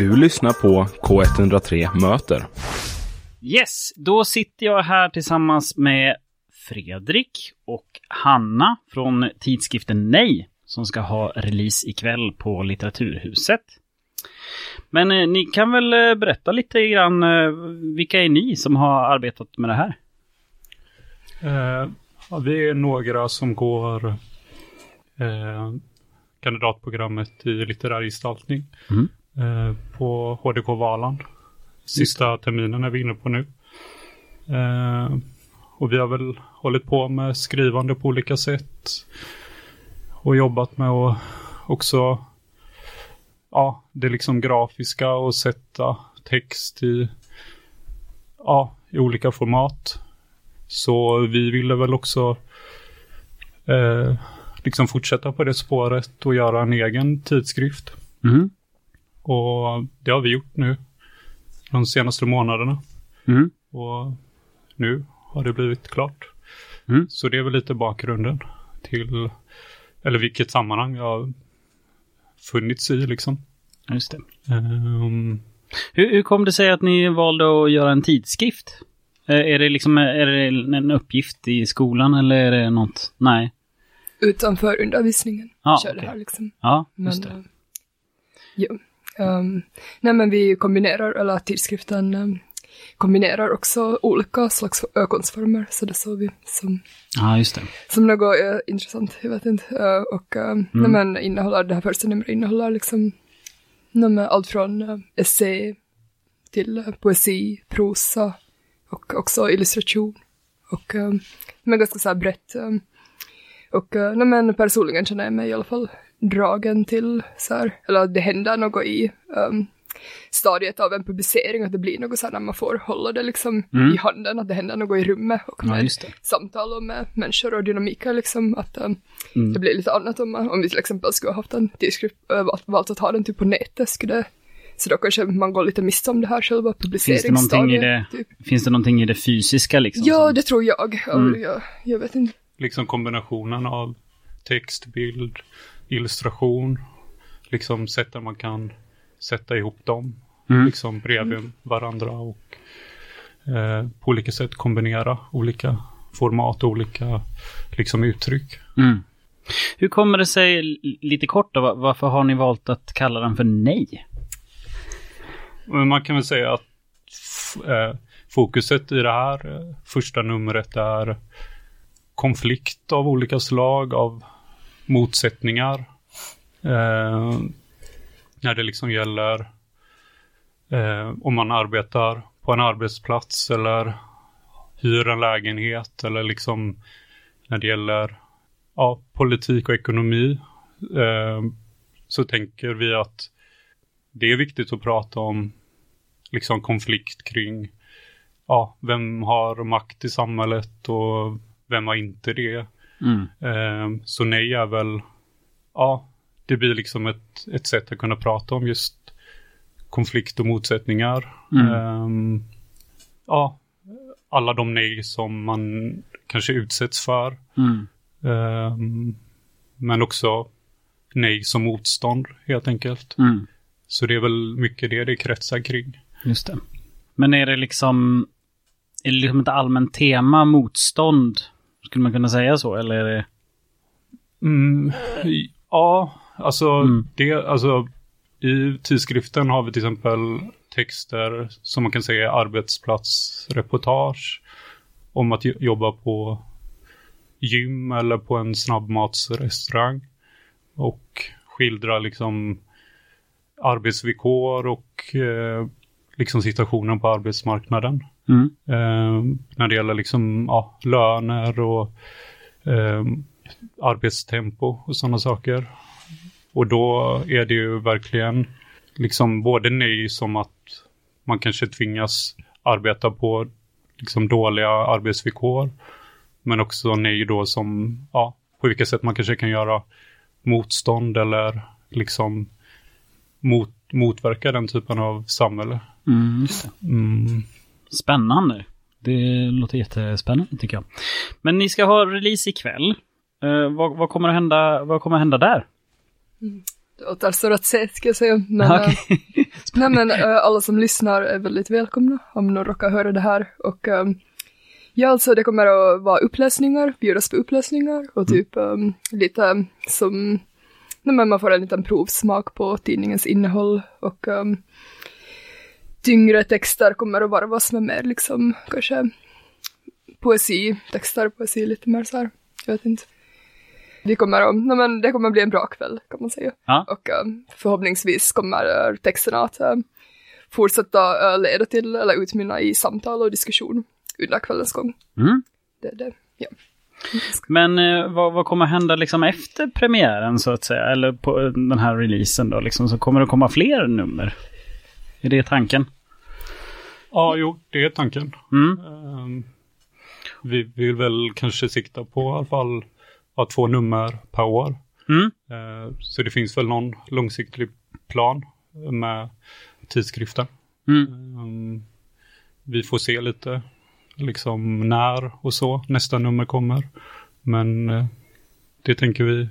Du lyssnar på K103 Möter. Yes, då sitter jag här tillsammans med Fredrik och Hanna från tidskriften Nej som ska ha release ikväll på Litteraturhuset. Men eh, ni kan väl eh, berätta lite grann, eh, vilka är ni som har arbetat med det här? Eh, ja, vi är några som går eh, kandidatprogrammet i litterär gestaltning Mm. Eh, på HDK Valand. Sista terminen är vi inne på nu. Eh, och vi har väl hållit på med skrivande på olika sätt. Och jobbat med att också, ja, det liksom grafiska och sätta text i, ja, i olika format. Så vi ville väl också eh, liksom fortsätta på det spåret och göra en egen tidskrift. Mm. Och det har vi gjort nu de senaste månaderna. Mm. Och nu har det blivit klart. Mm. Så det är väl lite bakgrunden till, eller vilket sammanhang jag har funnits i liksom. Just det. Ehm, Hur, hur kom det sig att ni valde att göra en tidskrift? Eh, Är det liksom är det en uppgift i skolan eller är det något? Nej. utanför undervisningen. Ja, kör det här liksom. Ja, Men, just det. eh, Ehm, nej men vi kombinerar, eller tidskriften ehm, kombinerar också olika slags ö- konstformer, så det såg vi som, Ja, just det. som något eh, intressant, jag vet inte. Eh, och uh, nej men innehåller, det här första numret innehåller liksom nej men allt från uh, essä till eh, poesi, prosa och också illustration. Och uh, men ganska så här brett. eh, och uh, nej, men personligen känner jag mig i alla fall dragen till så här, eller att det händer något i um, stadiet av en publicering, att det blir något så här när man får hålla det liksom Mm. i handen, att det händer något i rummet och Ja, med det. samtal och med människor och dynamiker liksom, att um, Mm. det blir lite annat om, man, om vi till exempel skulle ha haft en tidskrift, äh, valt, valt att ha den typ på nätet, skulle det, så då kanske man går lite miste om det här själva Finns det någonting i publiceringsstadiet. det, Typ. finns det någonting i det fysiska liksom? Ja, som- det tror jag. Mm. jag. Jag vet inte. liksom kombinationen av text, bild, illustration. Liksom sätt där man kan sätta ihop dem. Mm. Liksom bredvid varandra och eh, på olika sätt kombinera olika format och olika liksom uttryck. Mm. Hur kommer det sig, lite kort då, va- varför har ni valt att kalla den för Nej? Man kan väl säga att eh, fokuset i det här eh, första numret är konflikt av olika slag, av motsättningar. Eh, när det liksom gäller eh, om man arbetar på en arbetsplats eller hyr en lägenhet eller liksom när det gäller ja, politik och ekonomi eh, så tänker vi att det är viktigt att prata om liksom konflikt kring ja, vem har makt i samhället och vem har inte det. Mm. Eh, så nej är väl, ja, det blir liksom ett, ett sätt att kunna prata om just konflikt och motsättningar. Mm. Eh, ja, alla de nej som man kanske utsätts för. Mm. Eh, men också nej som motstånd helt enkelt. Mm. Så det är väl mycket det det kretsar kring. Just det. Men är det liksom, är det liksom ett allmänt tema, motstånd? Skulle man kunna säga så, eller är det... Mm, ja, alltså, Mm. det, alltså i tidskriften har vi till exempel texter som man kan säga är arbetsplatsreportage om att jo- jobba på gym eller på en snabbmatsrestaurang och skildra liksom arbetsvillkor och eh, liksom situationen på arbetsmarknaden. Mm. Eh, när det gäller liksom ja, löner och eh, arbetstempo och sådana saker. Och då är det ju verkligen liksom både nej som att man kanske tvingas arbeta på liksom dåliga arbetsvillkor. Men också nej då som, ja, på vilka sätt man kanske kan göra motstånd eller liksom mot, motverka den typen av samhälle. Mm, just det. Mm. Spännande. Det låter jättespännande tycker jag. Men ni ska ha release ikväll. Uh, vad, vad kommer att hända, vad kommer att hända där? Det återstår att se, ska jag säga. Men, eh, nej, men eh, alla som lyssnar är väldigt välkomna om någon råkar höra det här. Och eh, ja, alltså det kommer att vara uppläsningar, bjudas på uppläsningar och typ eh, lite som, nej, men man får en liten provsmak på tidningens innehåll och tyngre texter kommer att varvas med mer liksom kanske poesi, texter, poesi lite mer så här. Jag vet inte. Vi kommer att, nej men det kommer bli en bra kväll kan man säga. Ja. Och eh, förhoppningsvis kommer texterna att eh, fortsätta eh, leda till eller utmynna i samtal och diskussion under kvällens gång. Mm. Det det, ja. Men vad, vad kommer hända liksom efter premiären så att säga? Eller på den här releasen då? Liksom, så kommer det komma fler nummer? Är det tanken? Ja, jo, det är tanken. Mm. Ehm, vi vill väl kanske sikta på i alla fall ja, två nummer per år. Mm. Ehm, så det finns väl någon långsiktig plan med tidskriften. Mm. Ehm, vi får se lite liksom när och så nästa nummer kommer. Men eh, det tänker vi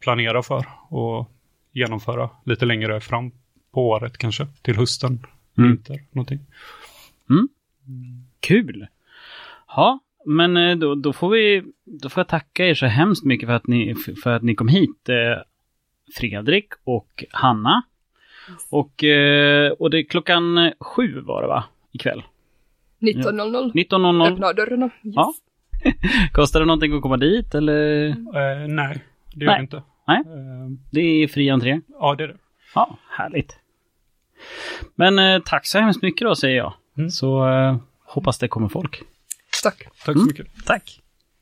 planera för och genomföra lite längre fram på året kanske. Till hösten, Mm. vinter, någonting. Kul! Ja, men eh, då, då, får vi, då får jag tacka er så hemskt mycket för att ni, för att ni kom hit. eh, Fredrik och Hanna. Och, eh, och det är klockan sju var det va? Ikväll. 19.00 19.00. öppnar dörrarna. Yes. Ja. Kostar det någonting att komma dit eller? Eh, nej, det gör Nej. det inte. Nej. Eh, Det är fri entré. ja, det är det. Ja, härligt. Men eh, tack så hemskt mycket då säger jag. Mm. Så eh, hoppas det kommer folk. Tack. Tack så mycket. Tack.